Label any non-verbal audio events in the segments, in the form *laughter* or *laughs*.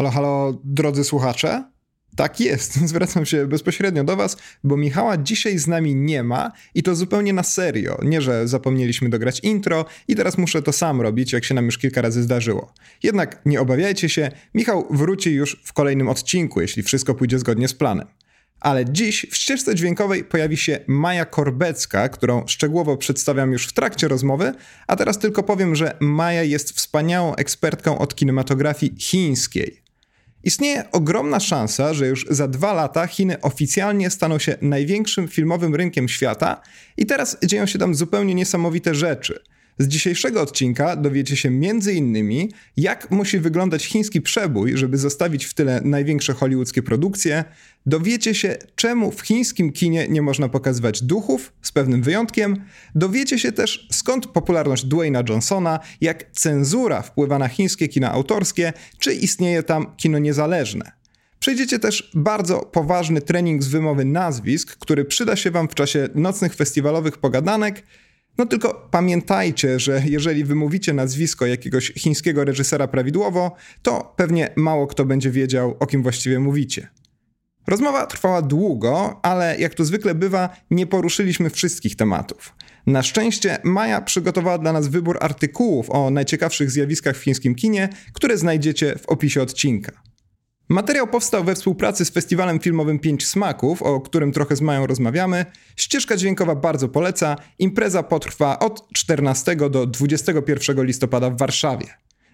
Halo, halo, drodzy słuchacze? Tak jest, *laughs* zwracam się bezpośrednio do Was, bo Michała dzisiaj z nami nie ma i to zupełnie na serio. Nie, że zapomnieliśmy dograć intro i teraz muszę to sam robić, jak się nam już kilka razy zdarzyło. Jednak nie obawiajcie się, Michał wróci już w kolejnym odcinku, jeśli wszystko pójdzie zgodnie z planem. Ale dziś w ścieżce dźwiękowej pojawi się Maja Korbecka, którą szczegółowo przedstawiam już w trakcie rozmowy, a teraz tylko powiem, że Maja jest wspaniałą ekspertką od kinematografii chińskiej. Istnieje ogromna szansa, że już za dwa lata Chiny oficjalnie staną się największym filmowym rynkiem świata i teraz dzieją się tam zupełnie niesamowite rzeczy – z dzisiejszego odcinka dowiecie się m.in. jak musi wyglądać chiński przebój, żeby zostawić w tyle największe hollywoodzkie produkcje. Dowiecie się, czemu w chińskim kinie nie można pokazywać duchów, z pewnym wyjątkiem. Dowiecie się też, skąd popularność Dwayna Johnsona, jak cenzura wpływa na chińskie kina autorskie, czy istnieje tam kino niezależne. Przejdziecie też bardzo poważny trening z wymowy nazwisk, który przyda się Wam w czasie nocnych festiwalowych pogadanek. No tylko pamiętajcie, że jeżeli wymówicie nazwisko jakiegoś chińskiego reżysera prawidłowo, to pewnie mało kto będzie wiedział, o kim właściwie mówicie. Rozmowa trwała długo, ale jak to zwykle bywa, nie poruszyliśmy wszystkich tematów. Na szczęście Maja przygotowała dla nas wybór artykułów o najciekawszych zjawiskach w chińskim kinie, które znajdziecie w opisie odcinka. Materiał powstał we współpracy z festiwalem filmowym Pięć Smaków, o którym trochę z Mają rozmawiamy. Ścieżka dźwiękowa bardzo poleca. Impreza potrwa od 14 do 21 listopada w Warszawie.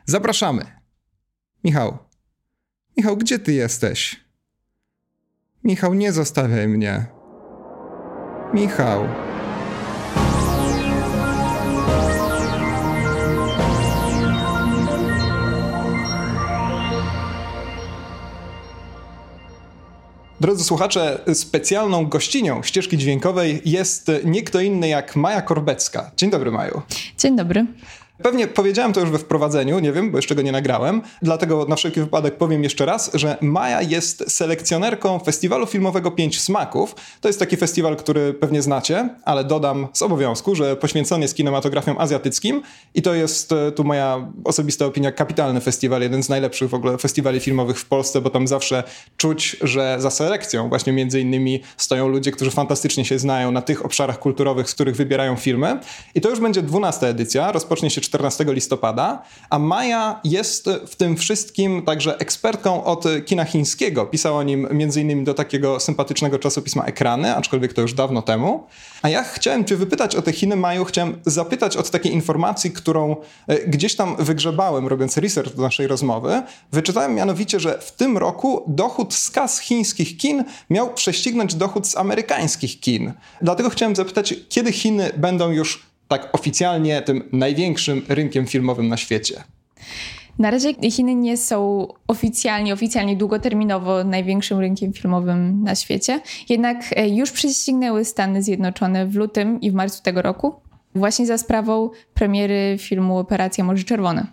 Zapraszamy. Michał. Michał, gdzie ty jesteś? Michał, nie zostawiaj mnie. Michał. Drodzy słuchacze, specjalną gościnią ścieżki dźwiękowej jest nie kto inny jak Maja Korbecka. Dzień dobry, Maju. Dzień dobry. Pewnie powiedziałem to już we wprowadzeniu, nie wiem, bo jeszcze go nie nagrałem. Dlatego na wszelki wypadek powiem jeszcze raz, że Maja jest selekcjonerką festiwalu filmowego Pięć Smaków. To jest taki festiwal, który pewnie znacie, ale dodam z obowiązku, że poświęcony jest kinematografiom azjatyckim i to jest e, tu moja osobista opinia kapitalny festiwal, jeden z najlepszych w ogóle festiwali filmowych w Polsce, bo tam zawsze czuć, że za selekcją właśnie między innymi stoją ludzie, którzy fantastycznie się znają na tych obszarach kulturowych, z których wybierają filmy. I to już będzie dwunasta edycja, rozpocznie się 14 listopada, a Maja jest w tym wszystkim także ekspertką od kina chińskiego. Pisał o nim m.in. do takiego sympatycznego czasopisma Ekrany, aczkolwiek to już dawno temu. A ja chciałem cię wypytać o te Chiny, Maju, chciałem zapytać od takiej informacji, którą e, gdzieś tam wygrzebałem, robiąc research do naszej rozmowy. Wyczytałem mianowicie, że w tym roku dochód z kas chińskich kin miał prześcignąć dochód z amerykańskich kin. Dlatego chciałem zapytać, kiedy Chiny będą już tak oficjalnie tym największym rynkiem filmowym na świecie? Na razie Chiny nie są oficjalnie, oficjalnie długoterminowo największym rynkiem filmowym na świecie, jednak e, już prześcignęły Stany Zjednoczone w lutym i w marcu tego roku właśnie za sprawą premiery filmu Operacja Morze Czerwone.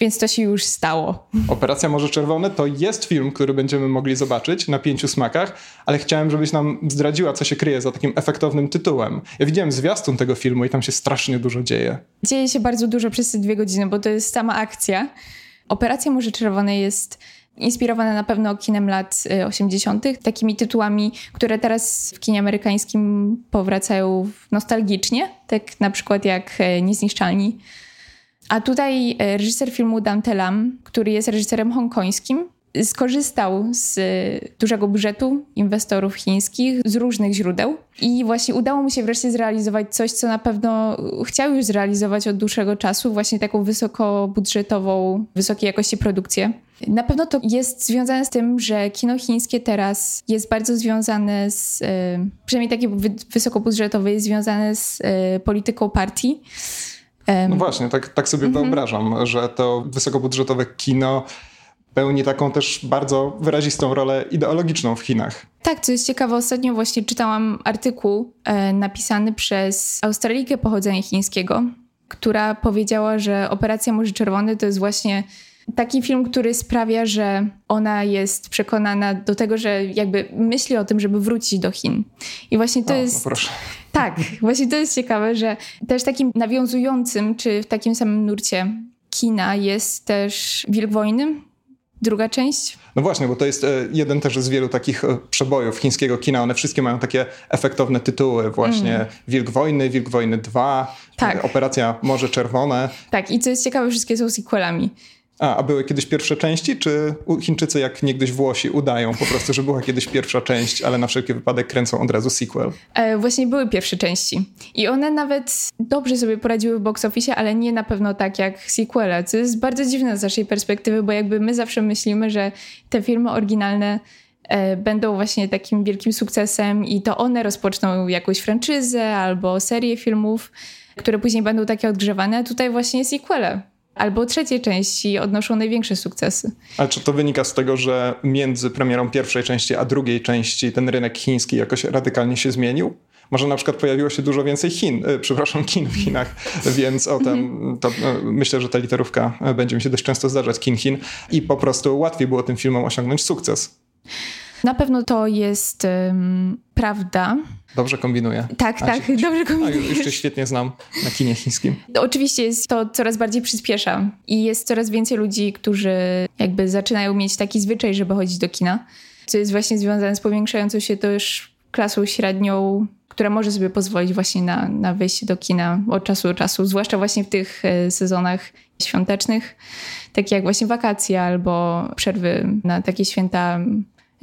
Więc to się już stało. Operacja Morze Czerwone to jest film, który będziemy mogli zobaczyć na pięciu smakach, ale chciałem, żebyś nam zdradziła, co się kryje za takim efektownym tytułem. Ja widziałem zwiastun tego filmu i tam się strasznie dużo dzieje. Dzieje się bardzo dużo przez te dwie godziny, bo to jest sama akcja. Operacja Morze Czerwone jest inspirowane na pewno kinem lat 80., y, takimi tytułami, które teraz w kinie amerykańskim powracają nostalgicznie, tak na przykład jak e, Niezniszczalni. A tutaj e, reżyser filmu Dante Lam, który jest reżyserem hongkońskim, skorzystał z dużego budżetu inwestorów chińskich z różnych źródeł i właśnie udało mu się wreszcie zrealizować coś, co na pewno chciał już zrealizować od dłuższego czasu, właśnie taką wysokobudżetową, wysokiej jakości produkcję. Na pewno to jest związane z tym, że kino chińskie teraz jest bardzo związane z, e, przynajmniej takie wysokobudżetowe, jest związane z e, polityką partii. No właśnie, tak, tak sobie mm -hmm. wyobrażam, że to wysokobudżetowe kino pełni taką też bardzo wyrazistą rolę ideologiczną w Chinach. Tak, co jest ciekawe, ostatnio właśnie czytałam artykuł e, napisany przez Australijkę pochodzenia chińskiego, która powiedziała, że Operacja Morze Czerwony to jest właśnie taki film, który sprawia, że ona jest przekonana do tego, że jakby myśli o tym, żeby wrócić do Chin. I właśnie to o, jest. No proszę. Tak, *laughs* właśnie to jest ciekawe, że też takim nawiązującym, czy w takim samym nurcie kina jest też Wilk Wojny, druga część. No właśnie, bo to jest e, jeden też z wielu takich e, przebojów chińskiego kina. One wszystkie mają takie efektowne tytuły, właśnie mm. Wilk Wojny, Wilk Wojny 2, tak. Operacja Morze Czerwone. Tak, i co jest ciekawe, wszystkie są sequelami. A, a były kiedyś pierwsze części, czy Chińczycy jak niegdyś Włosi udają po prostu, że była kiedyś pierwsza część, ale na wszelki wypadek kręcą od razu sequel? E, właśnie były pierwsze części. I one nawet dobrze sobie poradziły w box office, ale nie na pewno tak jak sequele, co jest bardzo dziwne z naszej perspektywy, bo jakby my zawsze myślimy, że te filmy oryginalne e, będą właśnie takim wielkim sukcesem i to one rozpoczną jakąś franczyzę albo serię filmów, które później będą takie odgrzewane, tutaj właśnie sequele albo trzeciej części odnoszą największe sukcesy. Ale czy to wynika z tego, że między premierą pierwszej części a drugiej części ten rynek chiński jakoś radykalnie się zmienił? Może na przykład pojawiło się dużo więcej Chin, y, przepraszam, kin w Chinach, więc o tym to, y, myślę, że ta literówka y, będzie mi się dość często zdarzać, kin Chin i po prostu łatwiej było tym filmom osiągnąć sukces. Na pewno to jest um, prawda. Dobrze kombinuję. Tak, A, tak, ci, *laughs* dobrze kombinuję. Już się świetnie znam na kinie chińskim. Oczywiście jest to coraz bardziej przyspiesza i jest coraz więcej ludzi, którzy jakby zaczynają mieć taki zwyczaj, żeby chodzić do kina, co jest właśnie związane z powiększającą się też klasą średnią, która może sobie pozwolić właśnie na, na wyjście do kina od czasu do czasu, zwłaszcza właśnie w tych e, sezonach świątecznych, takie jak właśnie wakacje albo przerwy na takie święta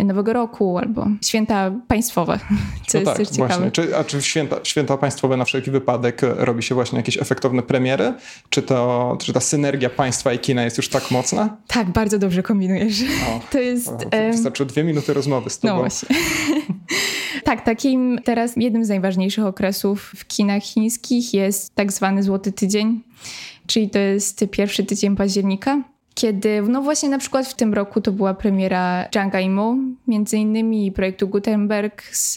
Nowego Roku albo święta państwowe, *laughs* co no jest tak, też ciekawe. Właśnie. Czy, a czy święta, święta państwowe na wszelki wypadek robi się właśnie jakieś efektowne premiery? Czy, to, czy ta synergia państwa i kina jest już tak mocna? Tak, bardzo dobrze kombinujesz. *laughs* O, to jest... Wystarczy dwie minuty rozmowy z tobą. No właśnie. *laughs* tak, takim teraz jednym z najważniejszych okresów w kinach chińskich jest tak zwany Złoty Tydzień, czyli to jest pierwszy tydzień października kiedy, no właśnie na przykład w tym roku to była premiera Zhanga Yimou, między innymi projektu Gutenberg z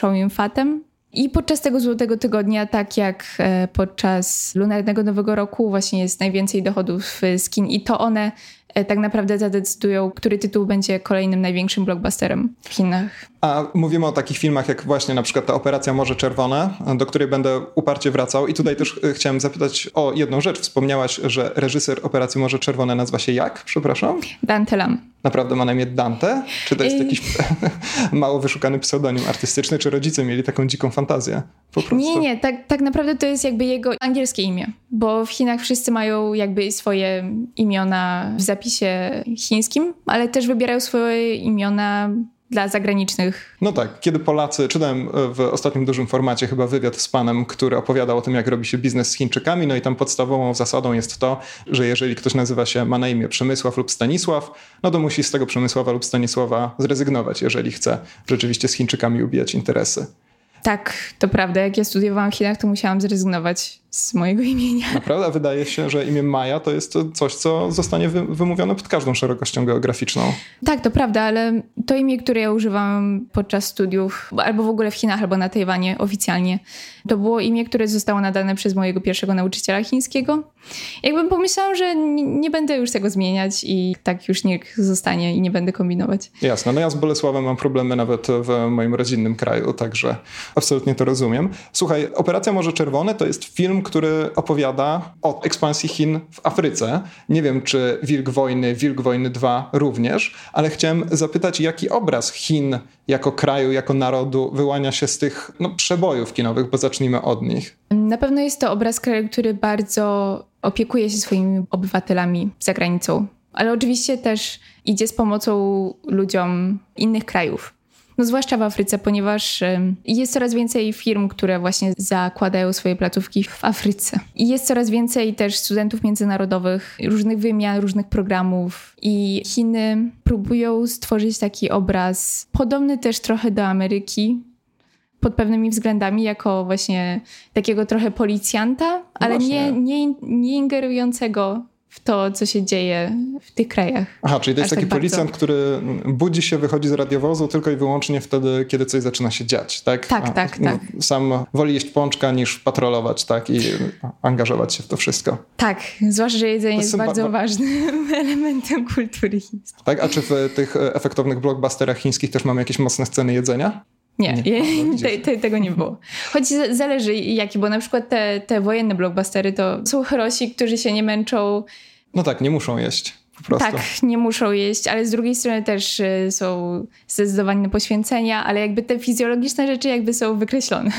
Chow Yun-fatem. I podczas tego Złotego Tygodnia, tak jak e, podczas Lunarnego Nowego Roku, właśnie jest najwięcej dochodów z kin i to one E, tak naprawdę zadecydują, który tytuł będzie kolejnym największym blockbusterem w Chinach. A mówimy o takich filmach jak właśnie na przykład ta Operacja Morze Czerwone, do której będę uparcie wracał. I tutaj też e, chciałem zapytać o jedną rzecz. Wspomniałaś, że reżyser Operacji Morze Czerwone nazywa się jak? Przepraszam? Dante Lam. Naprawdę ma na imię Dante? Czy to jest jakiś *laughs* mało wyszukany pseudonim artystyczny, czy rodzice mieli taką dziką fantazję? Nie, nie, tak, tak naprawdę to jest jakby jego angielskie imię, bo w Chinach wszyscy mają jakby swoje imiona w zapisie chińskim, ale też wybierają swoje imiona dla zagranicznych. No tak, kiedy Polacy, czytałem w ostatnim dużym formacie chyba wywiad z panem, który opowiadał o tym, jak robi się biznes z Chińczykami, no i tam podstawową zasadą jest to, że jeżeli ktoś nazywa się, ma na imię Przemysław lub Stanisław, no to musi z tego Przemysława lub Stanisława zrezygnować, jeżeli chce rzeczywiście z Chińczykami ubijać interesy. Tak, to prawda. Jak ja studiowałam w Chinach, to musiałam zrezygnować z mojego imienia. Naprawdę? Wydaje się, że imię Maja to jest coś, co zostanie wymówione pod każdą szerokością geograficzną. Tak, to prawda, ale to imię, które ja używałam podczas studiów, albo w ogóle w Chinach, albo na Tajwanie oficjalnie, to było imię, które zostało nadane przez mojego pierwszego nauczyciela chińskiego. Jakbym pomyślałam, że nie będę już tego zmieniać i tak już niech zostanie i nie będę kombinować. Jasne. No ja z Bolesławem mam problemy nawet w moim rodzinnym kraju, także absolutnie to rozumiem. Słuchaj, Operacja Morze Czerwone to jest film, który opowiada o ekspansji Chin w Afryce. Nie wiem, czy Wilk Wojny, Wilk Wojny 2 również, ale chciałem zapytać, jaki obraz Chin jako kraju, jako narodu wyłania się z tych no, przebojów kinowych, bo zacznijmy od nich. Na pewno jest to obraz kraju, który bardzo opiekuje się swoimi obywatelami za granicą, ale oczywiście też idzie z pomocą ludziom innych krajów. No zwłaszcza w Afryce, ponieważ jest coraz więcej firm, które właśnie zakładają swoje placówki w Afryce. I jest coraz więcej też studentów międzynarodowych, różnych wymian, różnych programów. I Chiny próbują stworzyć taki obraz podobny też trochę do Ameryki, pod pewnymi względami, jako właśnie takiego trochę policjanta, ale nie, nie, nie ingerującego w to, co się dzieje w tych krajach. Aha, czyli to jest taki tak policjant, bardzo. który budzi się, wychodzi z radiowozu tylko i wyłącznie wtedy, kiedy coś zaczyna się dziać, tak? Tak, A, tak, no, tak. Sam woli jeść pączka niż patrolować, tak? I angażować się w to wszystko. Tak, zwłaszcza, że jedzenie jest, jest bardzo ważnym *laughs* elementem kultury chińskiej. Tak, a czy w tych efektownych blockbusterach chińskich też mamy jakieś mocne sceny jedzenia? Nie, nie. *laughs* Te, te, tego nie było. Choć zależy jaki, bo na przykład te, te wojenne blockbustery to są herosi, którzy się nie męczą. No tak, nie muszą jeść. po prostu. Tak, nie muszą jeść, ale z drugiej strony też y, są zdecydowane poświęcenia, ale jakby te fizjologiczne rzeczy jakby są wykreślone.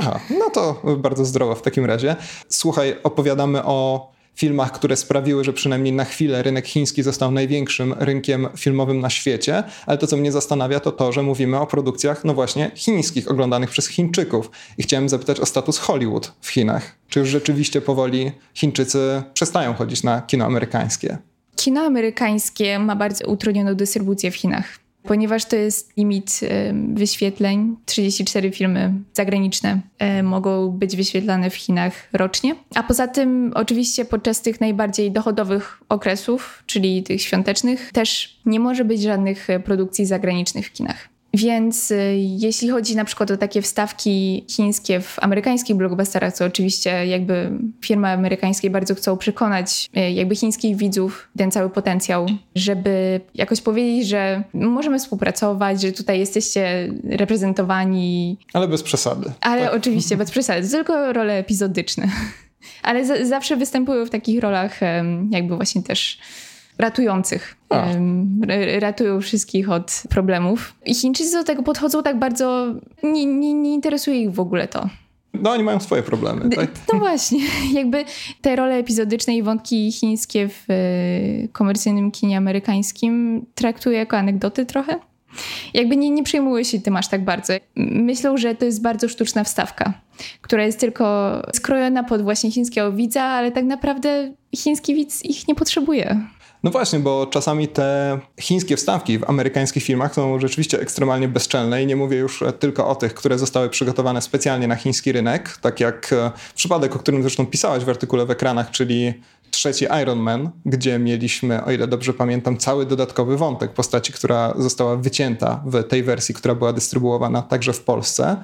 Aha, no to bardzo zdrowo w takim razie. Słuchaj, opowiadamy o filmach, które sprawiły, że przynajmniej na chwilę rynek chiński został największym rynkiem filmowym na świecie, ale to, co mnie zastanawia, to to, że mówimy o produkcjach, no właśnie, chińskich, oglądanych przez Chińczyków. I chciałem zapytać o status Hollywood w Chinach. Czy już rzeczywiście powoli Chińczycy przestają chodzić na kino amerykańskie? Kino amerykańskie ma bardzo utrudnioną dystrybucję w Chinach ponieważ to jest limit wyświetleń. 34 filmy zagraniczne mogą być wyświetlane w Chinach rocznie. A poza tym, oczywiście, podczas tych najbardziej dochodowych okresów, czyli tych świątecznych, też nie może być żadnych e, produkcji zagranicznych w kinach. Więc y, jeśli chodzi na przykład o takie wstawki chińskie w amerykańskich blockbusterach, co oczywiście jakby firmy amerykańskie bardzo chcą przekonać y, jakby chińskich widzów ten cały potencjał, żeby jakoś powiedzieć, że możemy współpracować, że tutaj jesteście reprezentowani. Ale bez przesady. Ale tak? oczywiście bez przesady, tylko role epizodyczne. *laughs* Ale zawsze występują w takich rolach jakby właśnie też ratujących. Ratują wszystkich od problemów. I Chińczycy do tego podchodzą tak bardzo. Nie, nie, nie interesuje ich w ogóle to. No, oni mają swoje problemy. Tak? No właśnie, *laughs* jakby te role epizodyczne i wątki chińskie w e, komercyjnym kinie amerykańskim traktuję jako anegdoty trochę. Jakby nie, nie przejmują się tym aż tak bardzo. Myślą, że to jest bardzo sztuczna wstawka, która jest tylko skrojona pod właśnie chińskiego widza, ale tak naprawdę chiński widz ich nie potrzebuje. No właśnie, bo czasami te chińskie wstawki w amerykańskich filmach są rzeczywiście ekstremalnie bezczelne i nie mówię już tylko o tych, które zostały przygotowane specjalnie na chiński rynek, tak jak e, przypadek, o którym zresztą pisałaś w artykule w ekranach, czyli trzeci Iron Man, gdzie mieliśmy, o ile dobrze pamiętam, cały dodatkowy wątek postaci, która została wycięta w tej wersji, która była dystrybuowana także w Polsce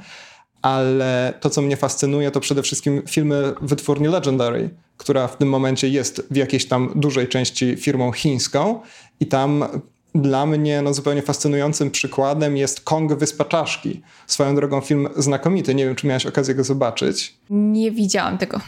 ale to, co mnie fascynuje, to przede wszystkim filmy wytwórni Legendary, która w tym momencie jest w jakiejś tam dużej części firmą chińską i tam dla mnie no, zupełnie fascynującym przykładem jest Kong Wyspa Czaszki. Swoją drogą film znakomity, nie wiem, czy miałeś okazję go zobaczyć. Nie widziałam tego.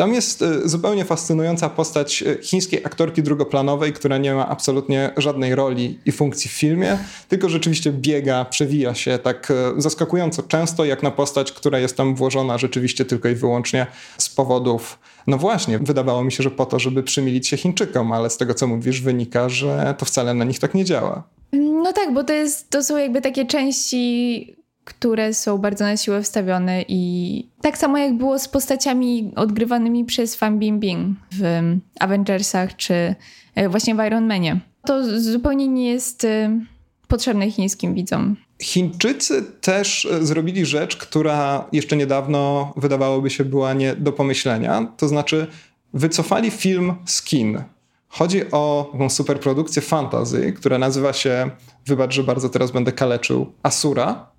Tam jest e, zupełnie fascynująca postać e, chińskiej aktorki drugoplanowej, która nie ma absolutnie żadnej roli i funkcji w filmie, tylko rzeczywiście biega, przewija się tak e, zaskakująco często, jak na postać, która jest tam włożona rzeczywiście tylko i wyłącznie z powodów, no właśnie, wydawało mi się, że po to, żeby przymilić się Chińczykom, ale z tego, co mówisz, wynika, że to wcale na nich tak nie działa. No tak, bo to, jest, to są jakby takie części które są bardzo na siłę wstawione i tak samo jak było z postaciami odgrywanymi przez Fan Bingbing w Avengersach czy e, właśnie w Iron Manie. To zupełnie nie jest e, potrzebne chińskim widzom. Chińczycy też e, zrobili rzecz, która jeszcze niedawno wydawałoby się była nie do pomyślenia, to znaczy wycofali film z kin. Chodzi o superprodukcję fantasy, która nazywa się, wybacz, że bardzo teraz będę kaleczył, Asura.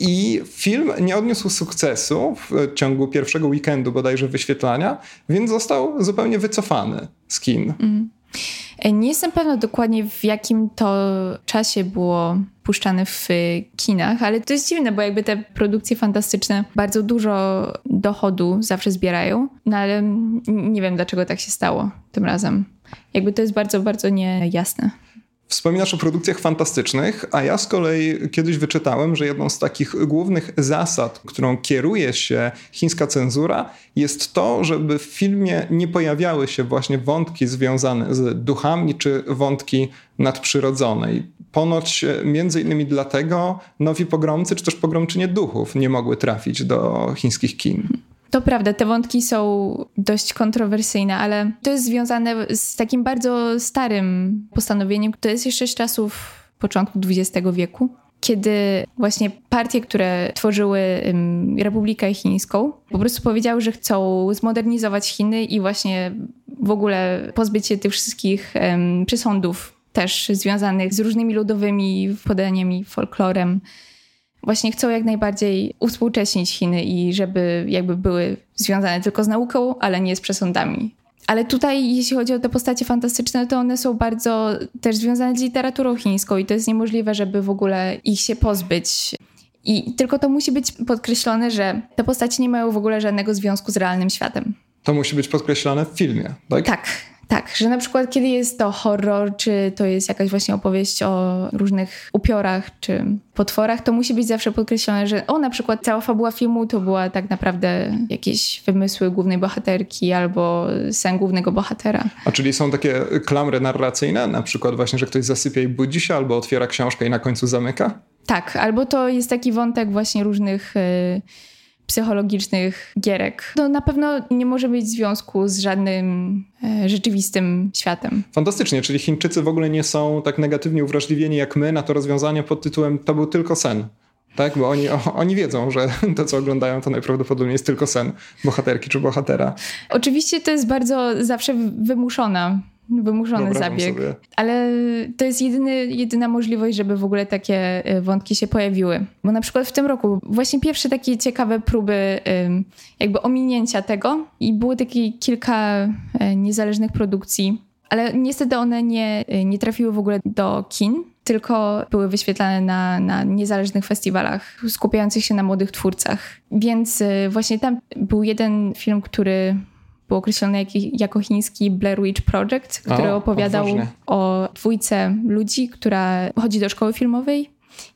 I film nie odniósł sukcesu w ciągu pierwszego weekendu bodajże wyświetlania, więc został zupełnie wycofany z kin. Mhm. Nie jestem pewna dokładnie w jakim to czasie było puszczane w kinach, ale to jest dziwne, bo jakby te produkcje fantastyczne bardzo dużo dochodu zawsze zbierają, no ale nie wiem dlaczego tak się stało tym razem. Jakby to jest bardzo, bardzo niejasne. Wspominasz o produkcjach fantastycznych, a ja z kolei kiedyś wyczytałem, że jedną z takich głównych zasad, którą kieruje się chińska cenzura, jest to, żeby w filmie nie pojawiały się właśnie wątki związane z duchami czy wątki nadprzyrodzone. I ponoć między innymi dlatego nowi pogromcy czy też pogromczynie duchów nie mogły trafić do chińskich kin. To prawda, te wątki są dość kontrowersyjne, ale to jest związane z takim bardzo starym postanowieniem, to jest jeszcze z czasów początku XX wieku, kiedy właśnie partie, które tworzyły Republikę Chińską, po prostu powiedziały, że chcą zmodernizować Chiny i właśnie w ogóle pozbyć się tych wszystkich um, przesądów też związanych z różnymi ludowymi podaniami, folklorem właśnie chcą jak najbardziej uwspółcześnić Chiny i żeby jakby były związane tylko z nauką, ale nie z przesądami. Ale tutaj, jeśli chodzi o te postacie fantastyczne, to one są bardzo też związane z literaturą chińską i to jest niemożliwe, żeby w ogóle ich się pozbyć. I tylko to musi być podkreślone, że te postacie nie mają w ogóle żadnego związku z realnym światem. To musi być podkreślone w filmie, tak? Tak. Tak, że na przykład kiedy jest to horror, czy to jest jakaś właśnie opowieść o różnych upiorach, czy potworach, to musi być zawsze podkreślone, że o, na przykład cała fabuła filmu to była tak naprawdę jakieś wymysły głównej bohaterki albo sen głównego bohatera. A czyli są takie klamry narracyjne, na przykład właśnie, że ktoś zasypia i budzi się, albo otwiera książkę i na końcu zamyka? Tak, albo to jest taki wątek właśnie różnych... Yy, psychologicznych gierek. To na pewno nie może mieć związku z żadnym e, rzeczywistym światem. Fantastycznie, czyli Chińczycy w ogóle nie są tak negatywnie uwrażliwieni jak my na to rozwiązanie pod tytułem to był tylko sen. Tak, bo oni, o, *laughs* oni wiedzą, że *laughs* to, co oglądają, to najprawdopodobniej jest tylko sen bohaterki czy bohatera. Oczywiście to jest bardzo zawsze wymuszona wymuszony Wyobrażam zabieg. Ale to jest jedyny, jedyna możliwość, żeby w ogóle takie y, wątki się pojawiły. Bo na przykład w tym roku właśnie pierwsze takie ciekawe próby jakby ominięcia tego i było takie kilka y, niezależnych produkcji, ale niestety one nie, y, nie trafiły w ogóle do kin, tylko były wyświetlane na, na niezależnych festiwalach skupiających się na młodych twórcach. Więc właśnie tam był jeden film, który był określony jak, jako chiński Blair Witch Project, który o, opowiadał o dwójce ludzi, która chodzi do szkoły filmowej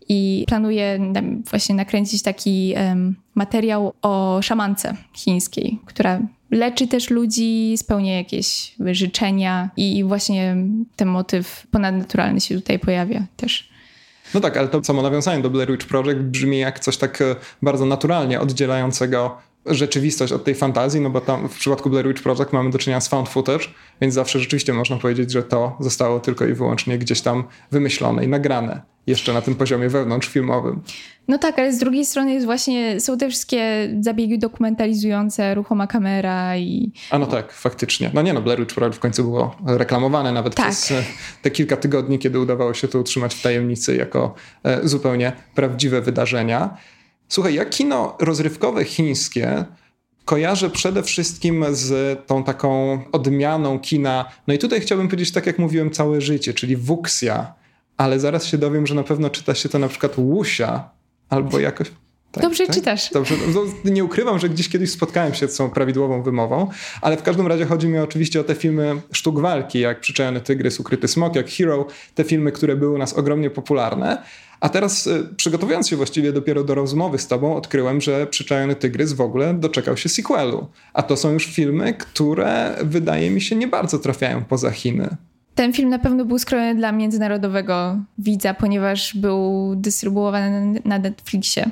i planuje właśnie nakręcić taki um, materiał o szamance chińskiej, która leczy też ludzi, spełnia jakieś życzenia i właśnie ten motyw ponadnaturalny się tutaj pojawia też. No tak, ale to samo nawiązanie do Blair Witch Project brzmi jak coś tak e, bardzo naturalnie oddzielającego rzeczywistość od tej fantazji, no bo tam w przypadku Blair Witch Project mamy do czynienia z found footage, więc zawsze rzeczywiście można powiedzieć, że to zostało tylko i wyłącznie gdzieś tam wymyślone i nagrane jeszcze na tym poziomie wewnątrzfilmowym. No tak, ale z drugiej strony jest właśnie, są te wszystkie zabiegi dokumentalizujące, ruchoma kamera i... A no tak, faktycznie. No nie no, Blair Witch Project w końcu było reklamowane nawet tak. przez e, te kilka tygodni, kiedy udawało się to utrzymać w tajemnicy jako e, zupełnie prawdziwe wydarzenia. Słuchaj, ja kino rozrywkowe chińskie kojarzę przede wszystkim z tą taką odmianą kina. No i tutaj chciałbym powiedzieć tak, jak mówiłem całe życie, czyli wuksja, ale zaraz się dowiem, że na pewno czyta się to na przykład łusia albo jakoś. Tak, Dobrze tak? czytasz. Dobrze. No, nie ukrywam, że gdzieś kiedyś spotkałem się z tą prawidłową wymową, ale w każdym razie chodzi mi oczywiście o te filmy sztuk walki, jak Przyczajony Tygrys, Ukryty Smok, jak Hero, te filmy, które były u nas ogromnie popularne. A teraz, y, przygotowując się właściwie dopiero do rozmowy z tobą, odkryłem, że Przyczajony Tygrys w ogóle doczekał się sequelu. A to są już filmy, które wydaje mi się nie bardzo trafiają poza Chiny. Ten film na pewno był skrojony dla międzynarodowego widza, ponieważ był dystrybuowany na Netflixie.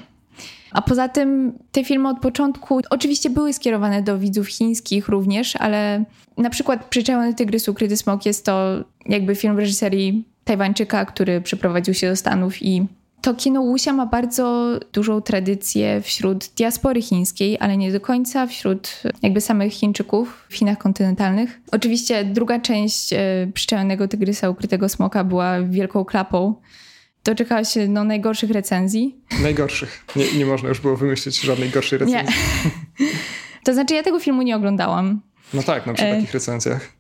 A poza tym te filmy od początku oczywiście były skierowane do widzów chińskich również, ale na przykład Przyczajony Tygrys, Ukryty Smok jest to jakby film w reżyserii Tajwańczyka, który przeprowadził się do Stanów i to kino Łusia ma bardzo dużą tradycję wśród diaspory chińskiej, ale nie do końca wśród jakby samych Chińczyków w Chinach kontynentalnych. Oczywiście druga część e, Przyczajonego Tygrysa Ukrytego Smoka była wielką klapą. Doczekała się no, najgorszych recenzji. Najgorszych. Nie, nie można już było wymyślić żadnej gorszej recenzji. Nie. *laughs* To znaczy ja tego filmu nie oglądałam. No tak, no przy e... takich recenzjach.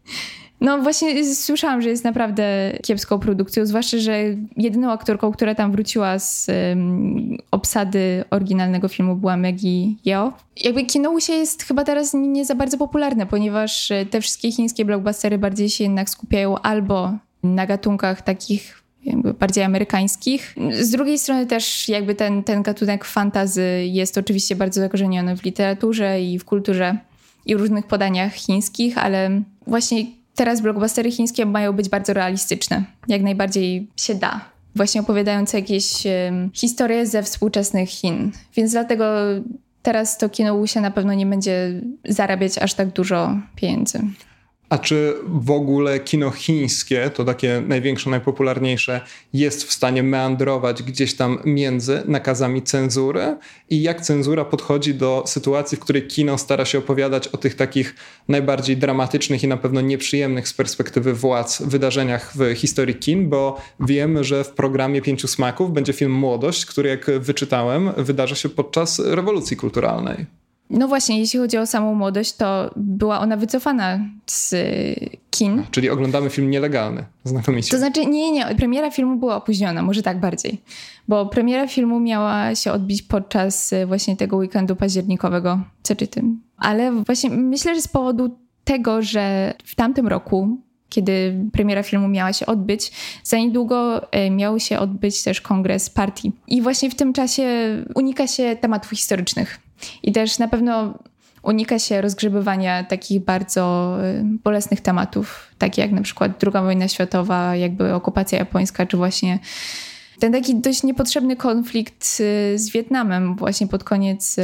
No właśnie słyszałam, że jest naprawdę kiepską produkcją, zwłaszcza, że jedyną aktorką, która tam wróciła z um, obsady oryginalnego filmu była Maggie Yeo. Jakby Kinousia jest chyba teraz nie, za bardzo popularne, ponieważ e, te wszystkie chińskie blockbustery bardziej się jednak skupiają albo na gatunkach takich bardziej amerykańskich. Z drugiej strony też jakby ten, ten gatunek fantazy jest oczywiście bardzo zakorzeniony w literaturze i w kulturze i różnych podaniach chińskich, ale właśnie teraz blockbustery chińskie mają być bardzo realistyczne. Jak najbardziej się da. Właśnie opowiadające jakieś historie ze współczesnych Chin. Więc dlatego teraz to kino Wuxia na pewno nie będzie zarabiać aż tak dużo pieniędzy. A czy w ogóle kino chińskie, to takie największe, najpopularniejsze, jest w stanie meandrować gdzieś tam między nakazami cenzury? I jak cenzura podchodzi do sytuacji, w której kino stara się opowiadać o tych takich najbardziej dramatycznych i na pewno nieprzyjemnych z perspektywy władz wydarzeniach w historii kin? Bo wiemy, że w programie Pięciu Smaków będzie film Młodość, który, jak wyczytałem, wydarza się podczas rewolucji kulturalnej. No właśnie, jeśli chodzi o samą młodość, to była ona wycofana z kin. Czyli oglądamy film nielegalny, znakomicie. To znaczy, nie, nie, premiera filmu była opóźniona, może tak bardziej. Bo premiera filmu miała się odbić podczas właśnie tego weekendu październikowego, co czy tym. Ale właśnie myślę, że z powodu tego, że w tamtym roku kiedy premiera filmu miała się odbyć, za niedługo e, miał się odbyć też kongres partii. I właśnie w tym czasie unika się tematów historycznych. I też na pewno unika się rozgrzebywania takich bardzo e, bolesnych tematów, takich jak na przykład II wojna światowa, jakby okupacja japońska, czy właśnie ten taki dość niepotrzebny konflikt e, z Wietnamem właśnie pod koniec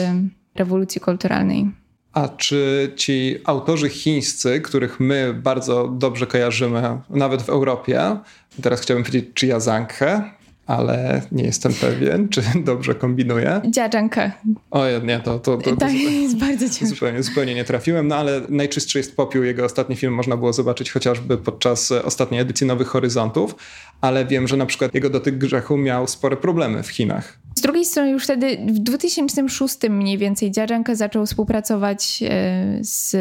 rewolucji kulturalnej. A czy ci autorzy chińscy, których my bardzo dobrze kojarzymy, nawet w Europie, teraz chciałbym powiedzieć Chia Zhanghe, ale nie jestem pewien, czy dobrze kombinuję. Dziadzankę. O nie, to, to, to, to tak, zupełnie, jest bardzo ciężko. Zupełnie, zupełnie nie trafiłem, no ale Najczystszy jest popiół, jego ostatni film można było zobaczyć chociażby podczas ostatniej edycji Nowych Horyzontów, ale wiem, że na przykład jego dotyk grzechu miał spore problemy w Chinach. Z drugiej strony już wtedy w 2006 mniej więcej Dziadzanka zaczął współpracować e, z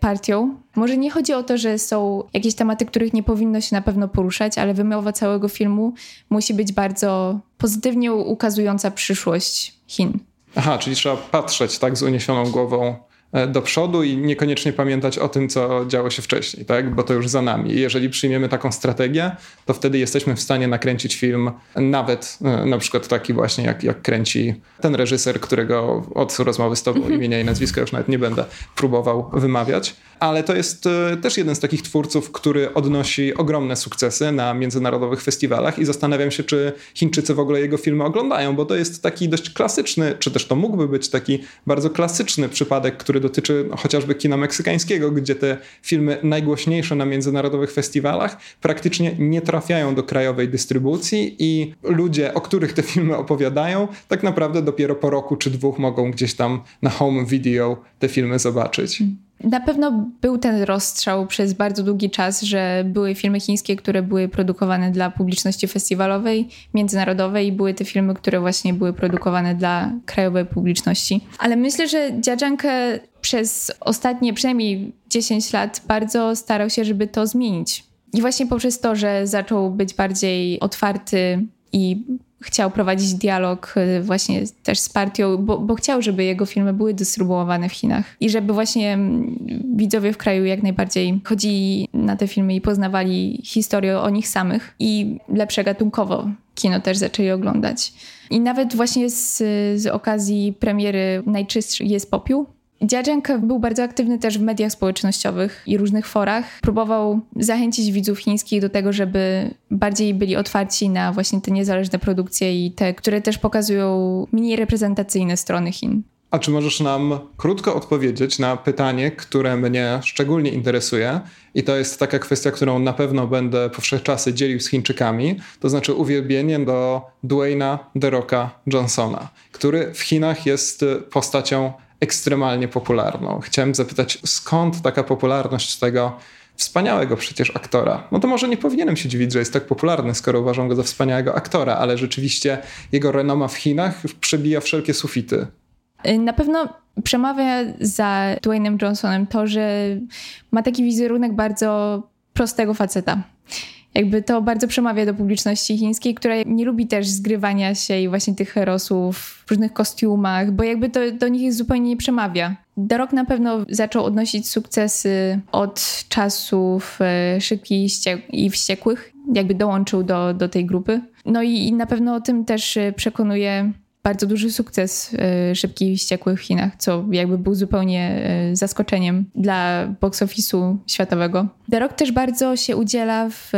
partią. Może nie chodzi o to, że są jakieś tematy, których nie powinno się na pewno poruszać, ale wymowa całego filmu musi być bardzo pozytywnie ukazująca przyszłość Chin. Aha, czyli trzeba patrzeć tak z uniesioną głową do przodu i niekoniecznie pamiętać o tym, co działo się wcześniej, tak? bo to już za nami. I jeżeli przyjmiemy taką strategię, to wtedy jesteśmy w stanie nakręcić film nawet e, na przykład taki właśnie, jak, jak kręci ten reżyser, którego od rozmowy z tobą mhm. imienia i nazwiska już nawet nie będę próbował wymawiać. Ale to jest e, też jeden z takich twórców, który odnosi ogromne sukcesy na międzynarodowych festiwalach i zastanawiam się, czy Chińczycy w ogóle jego filmy oglądają, bo to jest taki dość klasyczny, czy też to mógłby być taki bardzo klasyczny przypadek, który dotyczy chociażby kina meksykańskiego, gdzie te filmy najgłośniejsze na międzynarodowych festiwalach praktycznie nie trafiają do krajowej dystrybucji i ludzie, o których te filmy opowiadają, tak naprawdę dopiero po roku czy dwóch mogą gdzieś tam na home video te filmy zobaczyć. Na pewno był ten rozstrzał przez bardzo długi czas, że były filmy chińskie, które były produkowane dla publiczności festiwalowej, międzynarodowej i były te filmy, które właśnie były produkowane dla krajowej publiczności. Ale myślę, że Dziadzankę przez ostatnie przynajmniej 10 lat bardzo starał się, żeby to zmienić. I właśnie poprzez to, że zaczął być bardziej otwarty i chciał prowadzić dialog y, właśnie też z partią, bo, bo, chciał, żeby jego filmy były dystrybuowane w Chinach i żeby właśnie mm, widzowie w kraju jak najbardziej chodzili na te filmy i poznawali historię o nich samych i lepsze gatunkowo kino też zaczęli oglądać. I nawet właśnie z, z okazji premiery Najczystszy jest popiół, Dziadzęk był bardzo aktywny też w mediach społecznościowych i różnych forach. Próbował zachęcić widzów chińskich do tego, żeby bardziej byli otwarci na właśnie te niezależne produkcje i te, które też pokazują mniej reprezentacyjne strony Chin. A czy możesz nam krótko odpowiedzieć na pytanie, które mnie szczególnie interesuje? I to jest taka kwestia, którą na pewno będę po wszechczasy dzielił z Chińczykami, to znaczy uwielbienie do Dwayna The Rocka Johnsona, który w Chinach jest postacią ekstremalnie popularną. Chciałem zapytać, skąd taka popularność tego wspaniałego przecież aktora? No to może nie powinienem się dziwić, że jest tak popularny, skoro uważam go za wspaniałego aktora, ale rzeczywiście jego renoma w Chinach przebija wszelkie sufity. Na pewno przemawia za Dwaynem Johnsonem to, że ma taki wizerunek bardzo prostego faceta jakby to bardzo przemawia do publiczności chińskiej, która nie lubi też zgrywania się i właśnie tych herosów w różnych kostiumach, bo jakby to do nich zupełnie nie przemawia. Rock na pewno zaczął odnosić sukcesy od czasów e, szybkich i wściekłych, jakby dołączył do, do tej grupy. No i, i na pewno o tym też e, przekonuje bardzo duży sukces y, Szybkich i Wściekłych w Chinach, co jakby był zupełnie y, zaskoczeniem dla box office'u światowego. The Rock też bardzo się udziela w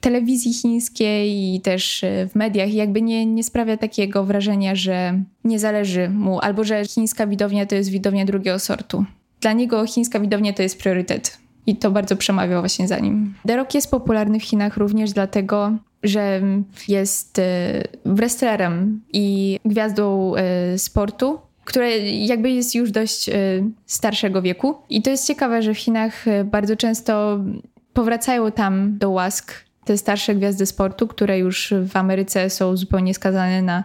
telewizji chińskiej i też y, w mediach i jakby nie, nie sprawia takiego wrażenia, że nie zależy mu albo że chińska widownia to jest widownia drugiego sortu. Dla niego chińska widownia to jest priorytet. I to bardzo przemawia właśnie za nim. The Rock jest popularny w Chinach również dlatego, że jest y, wrestlerem i gwiazdą y, sportu, które jakby jest już dość y, starszego wieku. I to jest ciekawe, że w Chinach bardzo często powracają tam do łask te starsze gwiazdy sportu, które już w Ameryce są zupełnie skazane na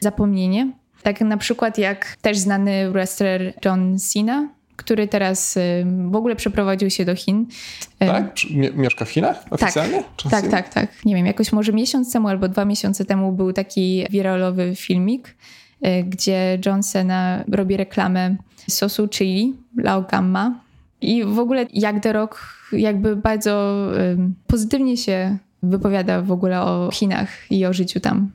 zapomnienie. Tak na przykład jak też znany wrestler John Cena, który teraz y, w ogóle przeprowadził się do Chin. Y, tak? Mieszka w Chinach oficjalnie? Tak, tak, tak, tak. Nie wiem, jakoś może miesiąc temu albo dwa miesiące temu był taki wiralowy filmik, y, gdzie John Cena robi reklamę sosu chili Lao Gamma I w ogóle jak The Rock jakby bardzo pozytywnie się wypowiada w ogóle o Chinach i o życiu tam.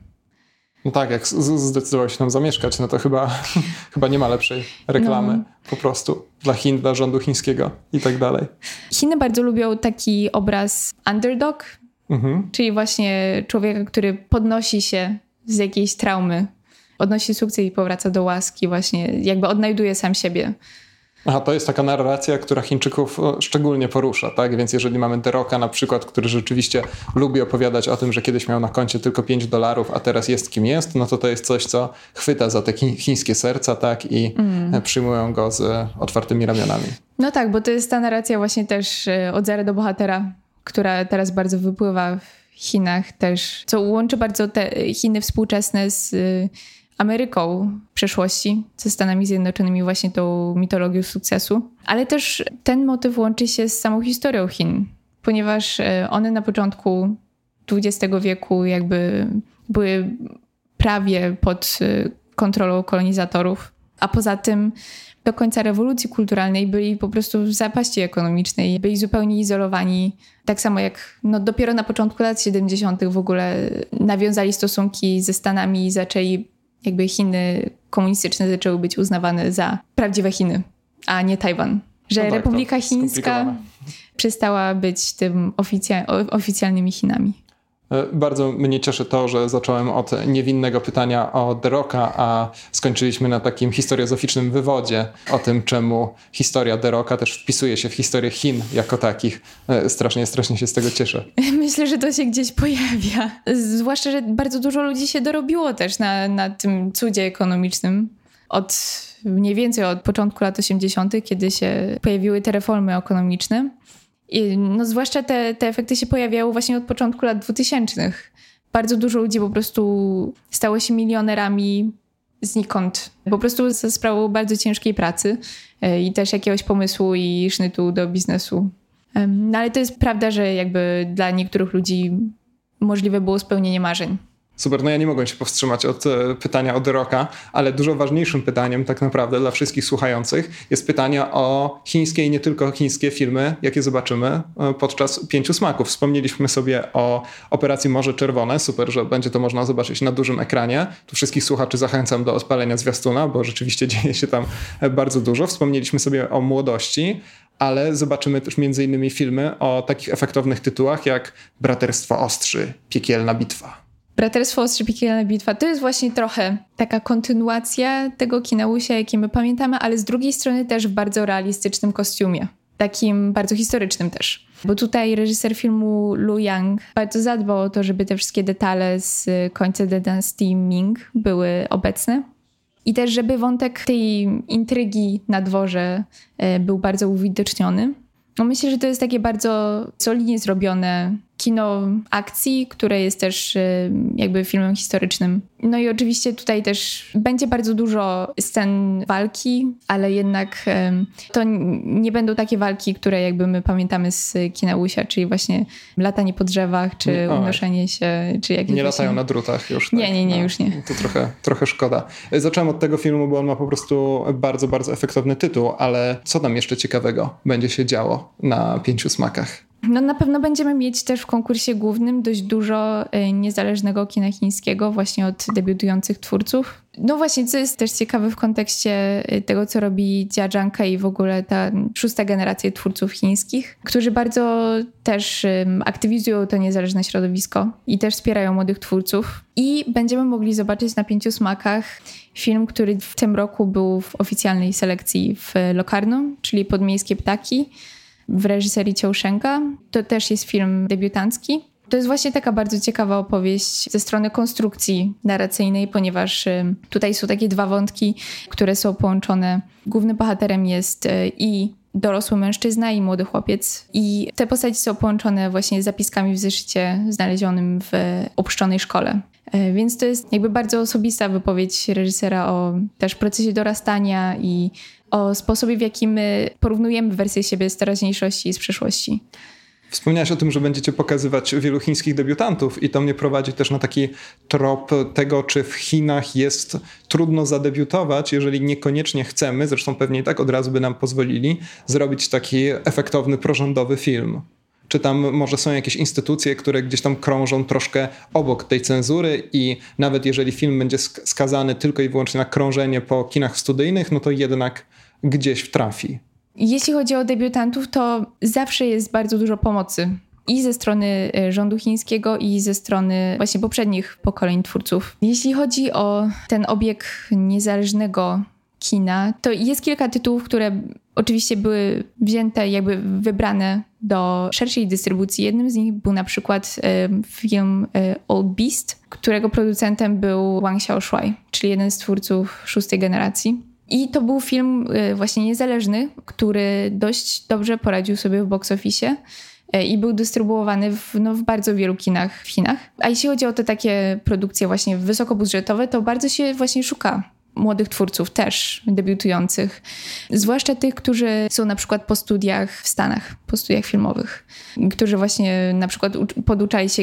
No tak, jak zdecydował się tam zamieszkać, no to chyba, *laughs* chyba nie ma lepszej reklamy no. po prostu dla Chin, dla rządu chińskiego i tak dalej. Chiny bardzo lubią taki obraz underdog, mhm. czyli właśnie człowieka, który podnosi się z jakiejś traumy, odnosi sukces i powraca do łaski, właśnie jakby odnajduje sam siebie. Aha, to jest taka narracja, która Chińczyków szczególnie porusza, tak? Więc jeżeli mamy Deroka na przykład, który rzeczywiście lubi opowiadać o tym, że kiedyś miał na koncie tylko 5 dolarów, a teraz jest kim jest, no to to jest coś, co chwyta za te chińskie serca, tak? I mm. przyjmują go z otwartymi ramionami. No tak, bo to jest ta narracja właśnie też e, od zera do bohatera, która teraz bardzo wypływa w Chinach też, co łączy bardzo te Chiny współczesne z Ameryką w przeszłości, ze Stanami Zjednoczonymi, właśnie tą mitologią sukcesu. Ale też ten motyw łączy się z samą historią Chin, ponieważ e, one na początku XX wieku jakby były prawie pod e, kontrolą kolonizatorów, a poza tym do końca rewolucji kulturalnej byli po prostu w zapaści ekonomicznej, byli zupełnie izolowani. Tak samo jak no, dopiero na początku lat 70. w ogóle nawiązali stosunki ze Stanami i zaczęli jakby Chiny komunistyczne zaczęły być uznawane za prawdziwe Chiny, a nie Tajwan. Że no tak, Republika Chińska przestała być tym oficja oficjalnymi Chinami. E, bardzo mnie cieszy to, że zacząłem od niewinnego pytania o Deroka, a skończyliśmy na takim historiozoficznym wywodzie o tym, czemu historia Deroka też wpisuje się w historię Chin jako takich. E, strasznie, strasznie się z tego cieszę. *laughs* Myślę, że to się gdzieś pojawia. Zwłaszcza, że bardzo dużo ludzi się dorobiło też na, na tym cudzie ekonomicznym. Od mniej więcej od początku lat 80., kiedy się pojawiły te reformy ekonomiczne i no zwłaszcza te, te efekty się pojawiały właśnie od początku lat 2000. Bardzo dużo ludzi po prostu stało się milionerami znikąd. Po prostu ze sprawą bardzo ciężkiej pracy e, i też jakiegoś pomysłu i sznytu do biznesu. No ale to jest prawda, że jakby dla niektórych ludzi możliwe było spełnienie marzeń. Super, no ja nie mogłem się powstrzymać od e, pytania o The Rocka, ale dużo ważniejszym pytaniem tak naprawdę dla wszystkich słuchających jest pytanie o chińskie i nie tylko chińskie filmy, jakie zobaczymy e, podczas Pięciu Smaków. Wspomnieliśmy sobie o Operacji Morze Czerwone, super, że będzie to można zobaczyć na dużym ekranie. Tu wszystkich słuchaczy zachęcam do odpalenia zwiastuna, bo rzeczywiście *laughs* dzieje się tam bardzo dużo. Wspomnieliśmy sobie o młodości, ale zobaczymy też między innymi filmy o takich efektownych tytułach jak Braterstwo Ostrzy, Piekielna Bitwa. Braterstwo Ostrzy Piekielna Bitwa to jest właśnie trochę taka kontynuacja tego Kinausia, jakie my pamiętamy, ale z drugiej strony też w bardzo realistycznym kostiumie. Takim bardzo historycznym też. Bo tutaj reżyser filmu Lu Yang bardzo zadbał o to, żeby te wszystkie detale z końca dynastii Ming były obecne. I też, żeby wątek tej intrygi na dworze e, był bardzo uwidoczniony. No myślę, że to jest takie bardzo solidnie zrobione kino akcji, które jest też y, jakby filmem historycznym. No i oczywiście tutaj też będzie bardzo dużo scen walki, ale jednak to nie będą takie walki, które jakby my pamiętamy z kina Łysia, czyli właśnie latanie po drzewach, czy unoszenie się, czy jakieś... Nie właśnie... latają na drutach już. Tak? Nie, nie, nie, no, już nie. To trochę, trochę szkoda. Zacząłem od tego filmu, bo on ma po prostu bardzo, bardzo efektowny tytuł, ale co tam jeszcze ciekawego będzie się działo na Pięciu Smakach? No na pewno będziemy mieć też w konkursie głównym dość dużo y, niezależnego kina chińskiego właśnie od debiutujących twórców. No właśnie, co jest też ciekawe w kontekście y, tego, co robi Jia i w ogóle ta szósta generacja twórców chińskich, którzy bardzo też aktywizują to niezależne środowisko i też wspierają młodych twórców. I będziemy mogli zobaczyć na pięciu smakach film, który w tym roku był w oficjalnej selekcji w Locarno, czyli Podmiejskie Ptaki w reżyserii Ciołszenka. To też jest film debiutancki. To jest właśnie taka bardzo ciekawa opowieść ze strony konstrukcji narracyjnej, ponieważ y, tutaj są takie dwa wątki, które są połączone. Głównym bohaterem jest y, i dorosły mężczyzna i młody chłopiec. I te postaci są połączone właśnie zapiskami w zeszycie znalezionym w opuszczonej szkole. Y, więc to jest jakby bardzo osobista wypowiedź reżysera o też procesie dorastania i o sposobie, w jaki my porównujemy wersję siebie z teraźniejszości i z przeszłości. Wspomniałeś o tym, że będziecie pokazywać wielu chińskich debiutantów i to mnie prowadzi też na taki trop tego, czy w Chinach jest trudno zadebiutować, jeżeli niekoniecznie chcemy, zresztą pewnie tak od razu by nam pozwolili, zrobić taki efektowny, prorządowy film. Czy tam może są jakieś instytucje, które gdzieś tam krążą troszkę obok tej cenzury i nawet jeżeli film będzie skazany tylko i wyłącznie na krążenie po kinach studyjnych, no to jednak gdzieś trafi. Jeśli chodzi o debiutantów, to zawsze jest bardzo dużo pomocy. I ze strony e, rządu chińskiego, i ze strony właśnie poprzednich pokoleń twórców. Jeśli chodzi o ten obieg niezależnego kina, to jest kilka tytułów, które oczywiście były wzięte, jakby wybrane do szerszej dystrybucji. Jednym z nich był na przykład e, film e, Old Beast, którego producentem był Wang Xiaoshuai, czyli jeden z twórców szóstej generacji. I to był film y, właśnie niezależny, który dość dobrze poradził sobie w box office y, i był dystrybuowany w, no, w bardzo wielu kinach w Chinach. A jeśli chodzi o te takie produkcje właśnie wysokobudżetowe, to bardzo się właśnie szuka młodych twórców też debiutujących, zwłaszcza tych, którzy są na przykład po studiach w Stanach, po studiach filmowych, którzy właśnie na przykład poduczali się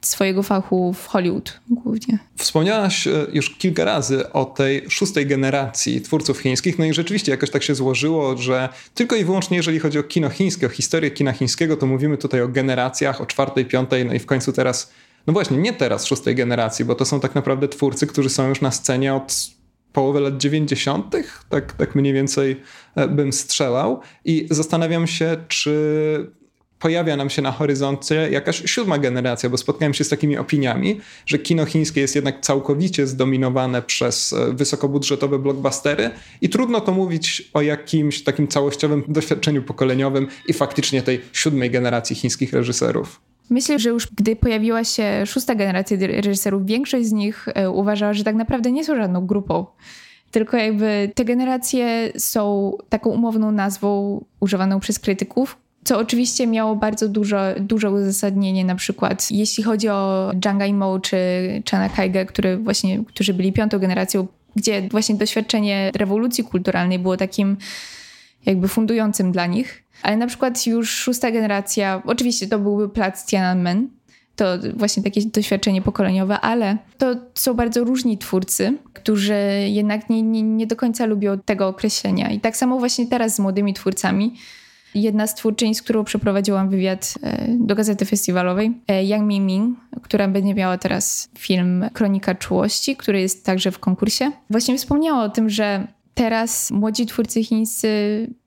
swojego fachu w Hollywood głównie. Wspomniałaś e, już kilka razy o tej szóstej generacji twórców chińskich, no i rzeczywiście jakoś tak się złożyło, że tylko i wyłącznie jeżeli chodzi o kino chińskie, o historię kina chińskiego, to mówimy tutaj o generacjach, o czwartej, piątej, no i w końcu teraz, no właśnie, nie teraz szóstej generacji, bo to są tak naprawdę twórcy, którzy są już na scenie od połowy lat 90., tak, tak mniej więcej e, bym strzelał. I zastanawiam się, czy pojawia nam się na horyzoncie jakaś siódma generacja, bo spotkałem się z takimi opiniami, że kino chińskie jest jednak całkowicie zdominowane przez e, wysokobudżetowe blockbustery i trudno to mówić o jakimś takim całościowym doświadczeniu pokoleniowym i faktycznie tej siódmej generacji chińskich reżyserów. Myślę, że już gdy pojawiła się szósta generacja reżyserów, większość z nich e, uważała, że tak naprawdę nie są żadną grupą. Tylko jakby te generacje są taką umowną nazwą używaną przez krytyków, co oczywiście miało bardzo dużo, duże uzasadnienie, na przykład jeśli chodzi o Zhang Yimou czy Chana Kaige, który właśnie, którzy byli piątą generacją, gdzie właśnie doświadczenie rewolucji kulturalnej było takim jakby fundującym dla nich. Ale na przykład już szósta generacja, oczywiście to byłby plac Tiananmen, to właśnie takie doświadczenie pokoleniowe, ale to są bardzo różni twórcy, którzy jednak nie, nie, nie do końca lubią tego określenia. I tak samo właśnie teraz z młodymi twórcami jedna z twórczyń, z którą przeprowadziłam wywiad e, do gazety festiwalowej, e, Yang Mingming, która będzie miała teraz film Kronika Czułości, który jest także w konkursie. Właśnie wspomniała o tym, że teraz młodzi twórcy chińscy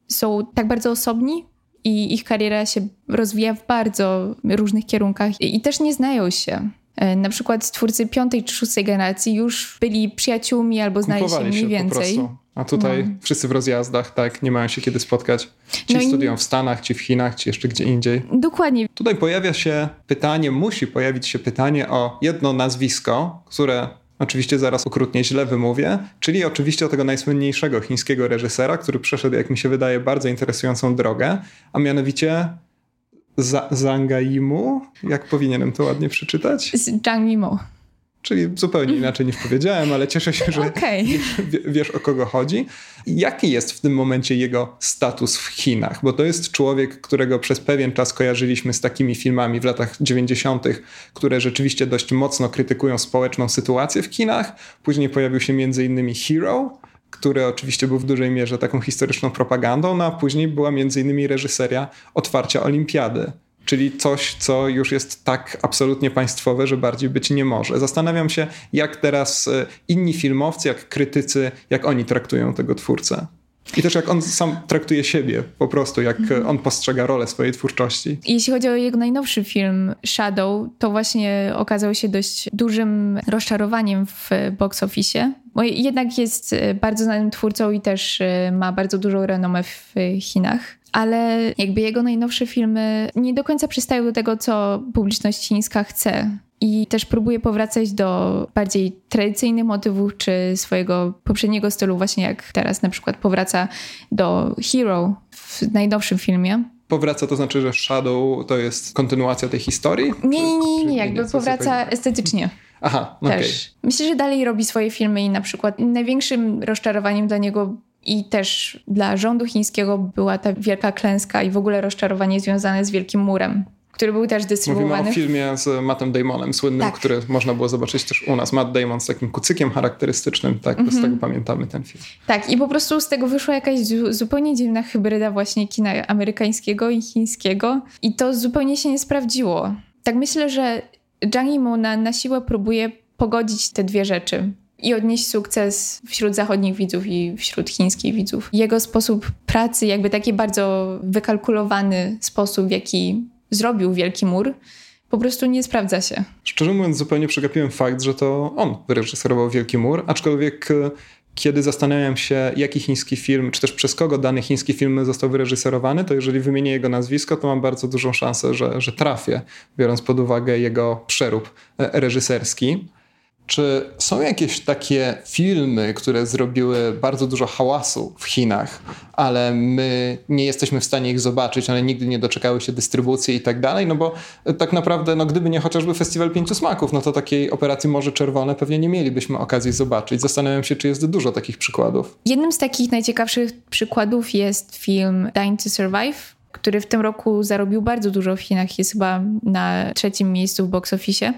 są tak bardzo osobni, i ich kariera się rozwija w bardzo różnych kierunkach i też nie znają się. E, na przykład twórcy piątej czy szóstej generacji już byli przyjaciółmi albo znali się mniej więcej. A tutaj no. wszyscy w rozjazdach, tak, nie mają się kiedy spotkać. Ci no studiują w Stanach, ci w Chinach, ci jeszcze gdzie indziej. Dokładnie. Tutaj pojawia się pytanie, musi pojawić się pytanie o jedno nazwisko, które oczywiście zaraz okrutnie źle wymówię, czyli oczywiście o tego najsłynniejszego chińskiego reżysera, który przeszedł, jak mi się wydaje, bardzo interesującą drogę, a mianowicie Zangaimu, jak powinienem to ładnie przeczytać? Zhang Yimou. Czyli zupełnie *laughs* inaczej niż powiedziałem, ale cieszę się, że okay. *laughs* wiesz, wiesz o kogo chodzi. Jaki jest w tym momencie jego status w Chinach? Bo to jest człowiek, którego przez pewien czas kojarzyliśmy z takimi filmami w latach 90., które rzeczywiście dość mocno krytykują społeczną sytuację w Chinach. Później pojawił się m.in. Hero, który oczywiście był w dużej mierze taką historyczną propagandą, no a później była m.in. reżyseria otwarcia olimpiady czyli coś, co już jest tak absolutnie państwowe, że bardziej być nie może. Zastanawiam się, jak teraz e, inni filmowcy, jak krytycy, jak oni traktują tego twórcę. I też jak on sam traktuje siebie, po prostu, jak mhm. on postrzega rolę swojej twórczości. Jeśli chodzi o jego najnowszy film Shadow, to właśnie okazał się dość dużym rozczarowaniem w box office, bo jednak jest e, bardzo znanym twórcą i też e, ma bardzo dużą renomę w Chinach ale jakby jego najnowsze filmy nie do końca przystają do tego, co publiczność chińska chce. I też próbuje powracać do bardziej tradycyjnych motywów, czy swojego poprzedniego stylu, właśnie jak teraz na przykład powraca do Hero w najnowszym filmie. Powraca to znaczy, że Shadow to jest kontynuacja tej historii? Nie, nie, nie, nie, jakby powraca estetycznie. Aha, też. Okay. Myślę, że dalej robi swoje filmy i na przykład największym rozczarowaniem dla niego I też dla rządu chińskiego była ta wielka klęska i w ogóle rozczarowanie związane z Wielkim Murem który był też dystrybuowany. Mówimy o filmie z Mattem Damonem, słynnym, tak. który można było zobaczyć też u nas. Matt Damon z takim kucykiem charakterystycznym, tak, mm -hmm. z tego pamiętamy ten film. Tak, i po prostu z tego wyszła jakaś zupełnie dziwna hybryda właśnie kina amerykańskiego i chińskiego i to zupełnie się nie sprawdziło. Tak myślę, że Zhang Yimou na, na siłę próbuje pogodzić te dwie rzeczy i odnieść sukces wśród zachodnich widzów i wśród chińskich widzów. Jego sposób pracy, jakby taki bardzo wykalkulowany sposób, w jaki zrobił Wielki Mur, po prostu nie sprawdza się. Szczerze mówiąc, zupełnie przegapiłem fakt, że to on wyreżyserował Wielki Mur, aczkolwiek e, kiedy zastanawiam się, jaki chiński film, czy też przez kogo dany chiński film został wyreżyserowany, to jeżeli wymienię jego nazwisko, to mam bardzo dużą szansę, że, że trafię, biorąc pod uwagę jego przerób e, reżyserski. Czy są jakieś takie filmy, które zrobiły bardzo dużo hałasu w Chinach, ale my nie jesteśmy w stanie ich zobaczyć, one nigdy nie doczekały się dystrybucji i tak dalej? No bo tak naprawdę, no gdyby nie chociażby Festiwal Pięciu Smaków, no to takiej operacji Morze Czerwone pewnie nie mielibyśmy okazji zobaczyć. Zastanawiam się, czy jest dużo takich przykładów. Jednym z takich najciekawszych przykładów jest film Dying to Survive, który w tym roku zarobił bardzo dużo w Chinach. Jest chyba na trzecim miejscu w box office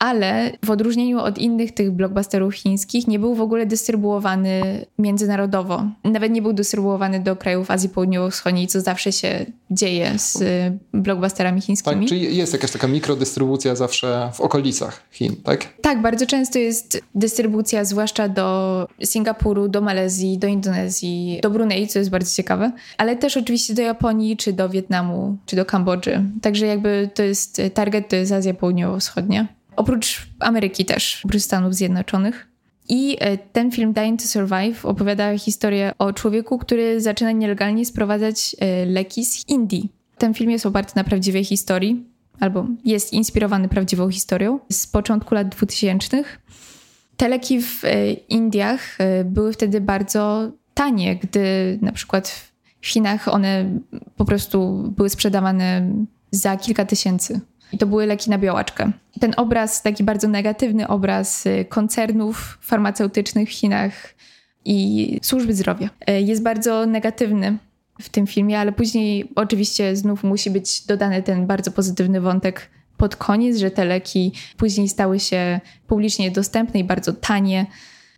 ale w odróżnieniu od innych tych blockbusterów chińskich nie był w ogóle dystrybuowany międzynarodowo. Nawet nie był dystrybuowany do krajów Azji Południowo-Wschodniej, co zawsze się dzieje z y, blockbusterami chińskimi. Tak, czyli jest jakaś taka mikrodystrybucja zawsze w okolicach Chin, tak? Tak, bardzo często jest dystrybucja zwłaszcza do Singapuru, do Malezji, do Indonezji, do Brunei, co jest bardzo ciekawe, ale też oczywiście do Japonii, czy do Wietnamu, czy do Kambodży. Także jakby to jest, target to jest Azja Południowo-Wschodnia. Oprócz Ameryki też, oprócz Stanów Zjednoczonych. I e, ten film Dying to Survive opowiada historię o człowieku, który zaczyna nielegalnie sprowadzać e, leki z Indii. Ten film jest oparty na prawdziwej historii, albo jest inspirowany prawdziwą historią z początku lat 2000. Te leki w e, Indiach były wtedy bardzo tanie, gdy na przykład w Chinach one po prostu były sprzedawane za kilka tysięcy. I to były leki na białaczkę. Ten obraz, taki bardzo negatywny obraz y, koncernów farmaceutycznych w Chinach i służby zdrowia, y, jest bardzo negatywny w tym filmie, ale później oczywiście znów musi być dodany ten bardzo pozytywny wątek pod koniec, że te leki później stały się publicznie dostępne i bardzo tanie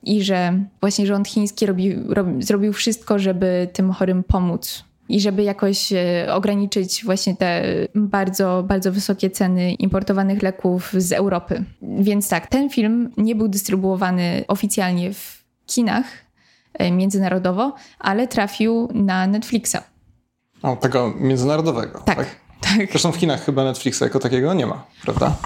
i że właśnie rząd chiński robi, robi, zrobił wszystko, żeby tym chorym pomóc i żeby jakoś e, ograniczyć właśnie te bardzo, bardzo wysokie ceny importowanych leków z Europy. Więc tak, ten film nie był dystrybuowany oficjalnie w kinach e, międzynarodowo, ale trafił na Netflixa. O, tego międzynarodowego. Tak. tak? tak. Zresztą w kinach chyba Netflixa jako takiego nie ma, prawda?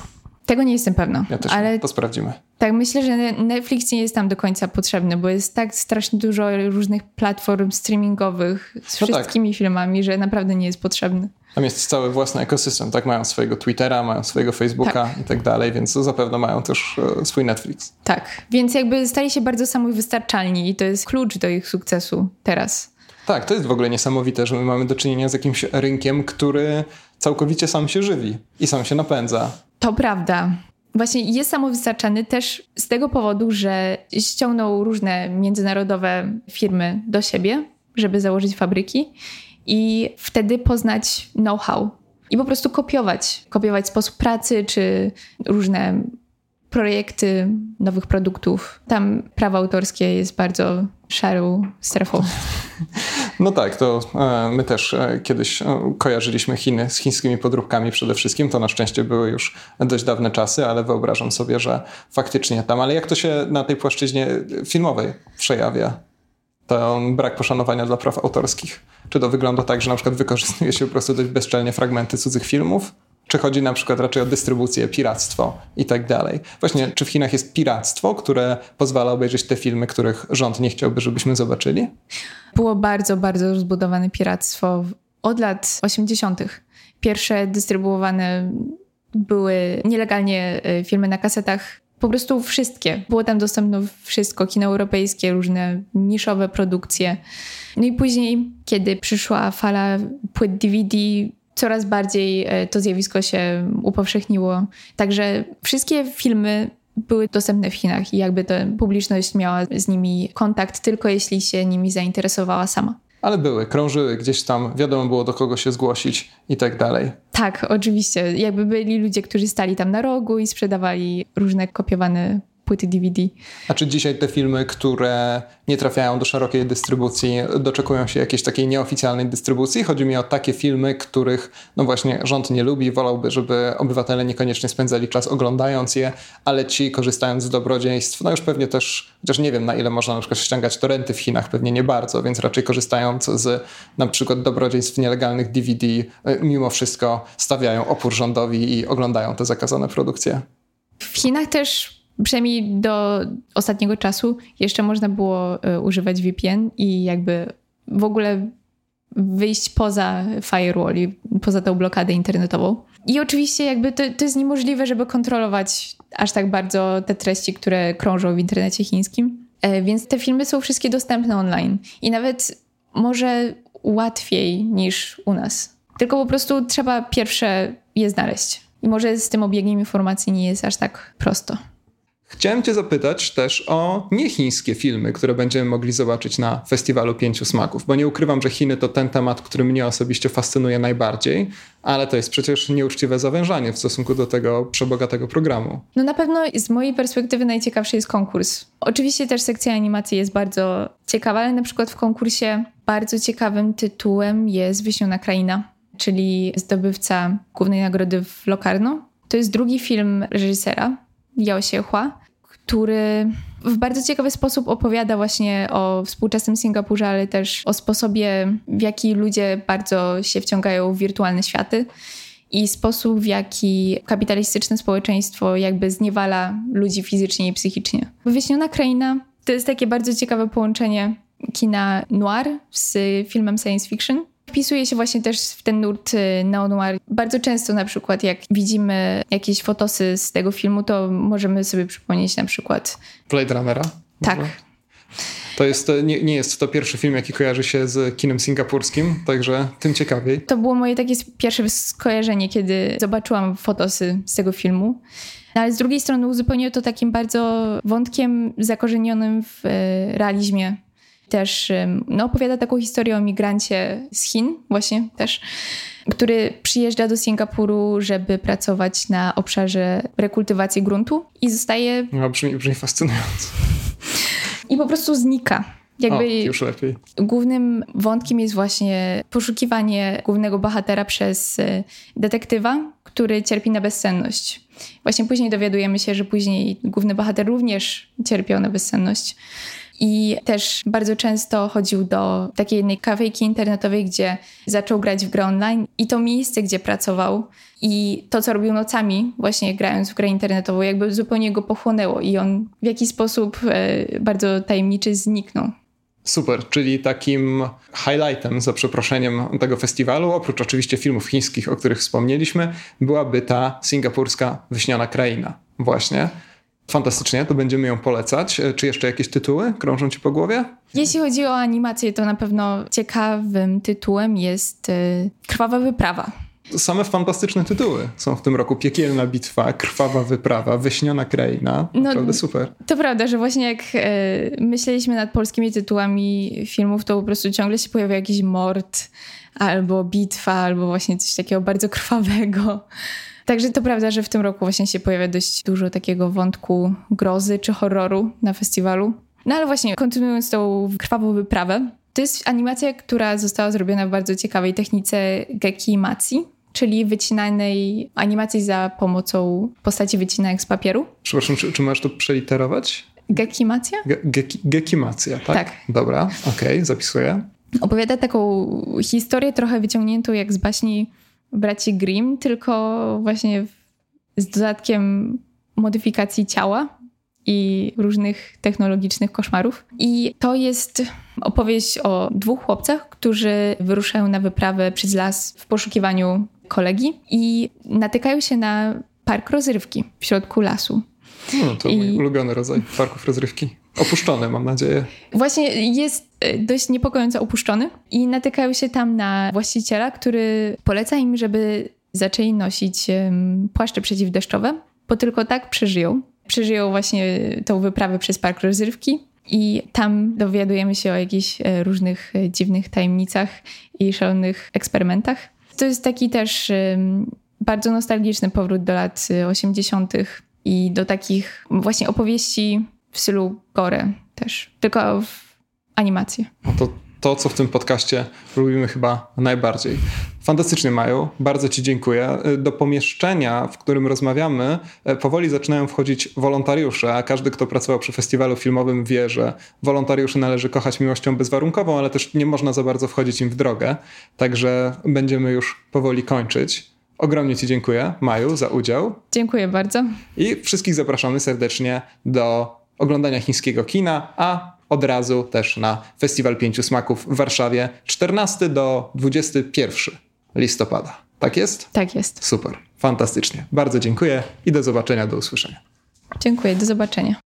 Tego nie jestem pewna. Ja też ale to sprawdzimy. Tak, myślę, że Netflix nie jest tam do końca potrzebny, bo jest tak strasznie dużo różnych platform streamingowych z no tak. wszystkimi tak. filmami, że naprawdę nie jest potrzebny. Tam jest cały własny ekosystem, tak? Mają swojego Twittera, mają swojego Facebooka tak. i tak dalej, więc zapewne mają też e, swój Netflix. Tak, więc jakby stali się bardzo samowystarczalni i to jest klucz do ich sukcesu teraz. Tak, to jest w ogóle niesamowite, że my mamy do czynienia z jakimś rynkiem, który całkowicie sam się żywi i sam się napędza. To prawda. Właśnie jest samowystarczalny też z tego powodu, że ściągnął różne międzynarodowe firmy do siebie, żeby założyć fabryki i wtedy poznać know-how i po prostu kopiować. Kopiować sposób pracy czy różne projekty nowych produktów. Tam prawo autorskie jest bardzo szarą strefą. *laughs* No tak, to e, my też e, kiedyś e, kojarzyliśmy Chiny z chińskimi podróbkami przede wszystkim. To na szczęście były już dość dawne czasy, ale wyobrażam sobie, że faktycznie tam. Ale jak to się na tej płaszczyźnie filmowej przejawia? Ten brak poszanowania dla praw autorskich. Czy to wygląda tak, że na przykład wykorzystuje się po prostu dość bezczelnie fragmenty cudzych filmów? Czy chodzi na przykład raczej o dystrybucję, piractwo i tak dalej? Właśnie, czy w Chinach jest piractwo, które pozwala obejrzeć te filmy, których rząd nie chciałby, żebyśmy zobaczyli? Było bardzo, bardzo rozbudowane piractwo od lat 80. Pierwsze dystrybuowane były nielegalnie e, filmy na kasetach po prostu wszystkie. Było tam dostępne wszystko, kino europejskie, różne niszowe produkcje. No i później, kiedy przyszła fala płyt DVD, coraz bardziej e, to zjawisko się upowszechniło. Także wszystkie filmy były dostępne w Chinach i jakby ta publiczność miała z nimi kontakt tylko jeśli się nimi zainteresowała sama. Ale były, krążyły gdzieś tam, wiadomo było do kogo się zgłosić i tak dalej. Tak, oczywiście. Jakby byli ludzie, którzy stali tam na rogu i sprzedawali różne kopiowane płyty DVD. A czy dzisiaj te filmy, które nie trafiają do szerokiej dystrybucji, doczekują się jakiejś takiej nieoficjalnej dystrybucji? Chodzi mi o takie filmy, których no właśnie rząd nie lubi, wolałby, żeby obywatele niekoniecznie spędzali czas oglądając je, ale ci korzystając z dobrodziejstw, no już pewnie też, chociaż nie wiem na ile można na przykład ściągać torenty w Chinach, pewnie nie bardzo, więc raczej korzystając z na przykład dobrodziejstw nielegalnych DVD, mimo wszystko stawiają opór rządowi i oglądają te zakazane produkcje. W Chinach też przynajmniej do ostatniego czasu jeszcze można było e, używać VPN i jakby w ogóle wyjść poza firewall i poza tą blokadę internetową. I oczywiście jakby to, to jest niemożliwe, żeby kontrolować aż tak bardzo te treści, które krążą w internecie chińskim. E, więc te filmy są wszystkie dostępne online i nawet może łatwiej niż u nas. Tylko po prostu trzeba pierwsze je znaleźć. I może z tym obiegiem informacji nie jest aż tak prosto. Chciałem Cię zapytać też o niechińskie filmy, które będziemy mogli zobaczyć na Festiwalu Pięciu Smaków, bo nie ukrywam, że Chiny to ten temat, który mnie osobiście fascynuje najbardziej, ale to jest przecież nieuczciwe zawężanie w stosunku do tego przebogatego programu. No na pewno z mojej perspektywy najciekawszy jest konkurs. Oczywiście też sekcja animacji jest bardzo ciekawa, ale na przykład w konkursie bardzo ciekawym tytułem jest Wyśniona Kraina, czyli zdobywca głównej nagrody w Locarno. To jest drugi film reżysera, Xiehua, który w bardzo ciekawy sposób opowiada właśnie o współczesnym Singapurze, ale też o sposobie, w jaki ludzie bardzo się wciągają w wirtualne światy i sposób, w jaki kapitalistyczne społeczeństwo jakby zniewala ludzi fizycznie i psychicznie. Wyjaśniona kraina to jest takie bardzo ciekawe połączenie kina noir z filmem science fiction Wpisuje się właśnie też w ten nurt y, neo-noir. Bardzo często na przykład jak widzimy jakieś fotosy z tego filmu, to możemy sobie przypomnieć na przykład... Blade Runnera? Tak. To jest, nie, nie jest to pierwszy film, jaki kojarzy się z kinem singapurskim, także tym ciekawiej. To było moje takie pierwsze skojarzenie, kiedy zobaczyłam fotosy z tego filmu. No, ale z drugiej strony uzupełniło to takim bardzo wątkiem zakorzenionym w y, realizmie też no, opowiada taką historię o migrancie z Chin właśnie też, który przyjeżdża do Singapuru, żeby pracować na obszarze rekultywacji gruntu i zostaje... No, brzmi, brzmi fascynująco. I po prostu znika. Jakby o, już lepiej. Głównym wątkiem jest właśnie poszukiwanie głównego bohatera przez e, detektywa, który cierpi na bezsenność. Właśnie później dowiadujemy się, że później główny bohater również cierpiał na bezsenność. I też bardzo często chodził do takiej jednej kafejki internetowej, gdzie zaczął grać w grę online i to miejsce, gdzie pracował i to, co robił nocami, właśnie grając w grę internetową, jakby zupełnie go pochłonęło i on w jakiś sposób e, bardzo tajemniczy zniknął. Super, czyli takim highlightem, za przeproszeniem, tego festiwalu, oprócz oczywiście filmów chińskich, o których wspomnieliśmy, byłaby ta singapurska wyśniona kraina. Właśnie. Fantastycznie, to będziemy ją polecać. E, czy jeszcze jakieś tytuły krążą ci po głowie? Jeśli chodzi o animację, to na pewno ciekawym tytułem jest y, Krwawa Wyprawa. Same fantastyczne tytuły są w tym roku. Piekielna bitwa, Krwawa wyprawa, Wyśniona kraina. No, Naprawdę super. To prawda, że właśnie jak y, myśleliśmy nad polskimi tytułami filmów, to po prostu ciągle się pojawia jakiś mord, albo bitwa, albo właśnie coś takiego bardzo krwawego. Także to prawda, że w tym roku właśnie się pojawia dość dużo takiego wątku grozy czy horroru na festiwalu. No ale właśnie, kontynuując tą krwawą wyprawę, to jest animacja, która została zrobiona w bardzo ciekawej technice gekimacji, czyli wycinanej animacji za pomocą postaci wycinanych z papieru. Przepraszam, czy, czy możesz to przeliterować? Gekimacja? Ge, geki, gekimacja, tak? Tak. Dobra, okej, okay, zapisuję. Opowiada taką historię trochę wyciągniętą jak z baśni braci Grimm, tylko właśnie z dodatkiem modyfikacji ciała i różnych technologicznych koszmarów. I to jest opowieść o dwóch chłopcach, którzy wyruszają na wyprawę przez las w poszukiwaniu kolegi i natykają się na park rozrywki w środku lasu. No, to I... mój ulubiony rodzaj parków rozrywki. Opuszczony, mam nadzieję. Właśnie jest e, dość niepokojąco opuszczony i natykają się tam na właściciela, który poleca im, żeby zaczęli nosić płaszcze przeciwdeszczowe, bo tylko tak przeżyją. przeżyją właśnie tą wyprawę przez park rozrywki. I tam dowiadujemy się o jakichś e, różnych e, dziwnych tajemnicach i szalonych eksperymentach. To jest taki też bardzo nostalgiczny powrót do lat 80. i do takich właśnie opowieści w stylu gore też, tylko w animacji. No to to, co w tym podcaście lubimy chyba najbardziej. Fantastycznie mają, bardzo Ci dziękuję. Do pomieszczenia, w którym rozmawiamy, e, powoli zaczynają wchodzić wolontariusze, a każdy, kto pracował przy festiwalu filmowym, wie, że wolontariuszy należy kochać miłością bezwarunkową, ale też nie można za bardzo wchodzić im w drogę. Także będziemy już powoli kończyć. Ogromnie Ci dziękuję, Maju, za udział. Dziękuję bardzo. I wszystkich zapraszamy serdecznie do oglądania chińskiego kina, a od razu też na Festiwal Pięciu Smaków w Warszawie 14 do 21 listopada. Tak jest? Tak jest. Super, fantastycznie. Bardzo dziękuję i do zobaczenia, do usłyszenia. Dziękuję, do zobaczenia.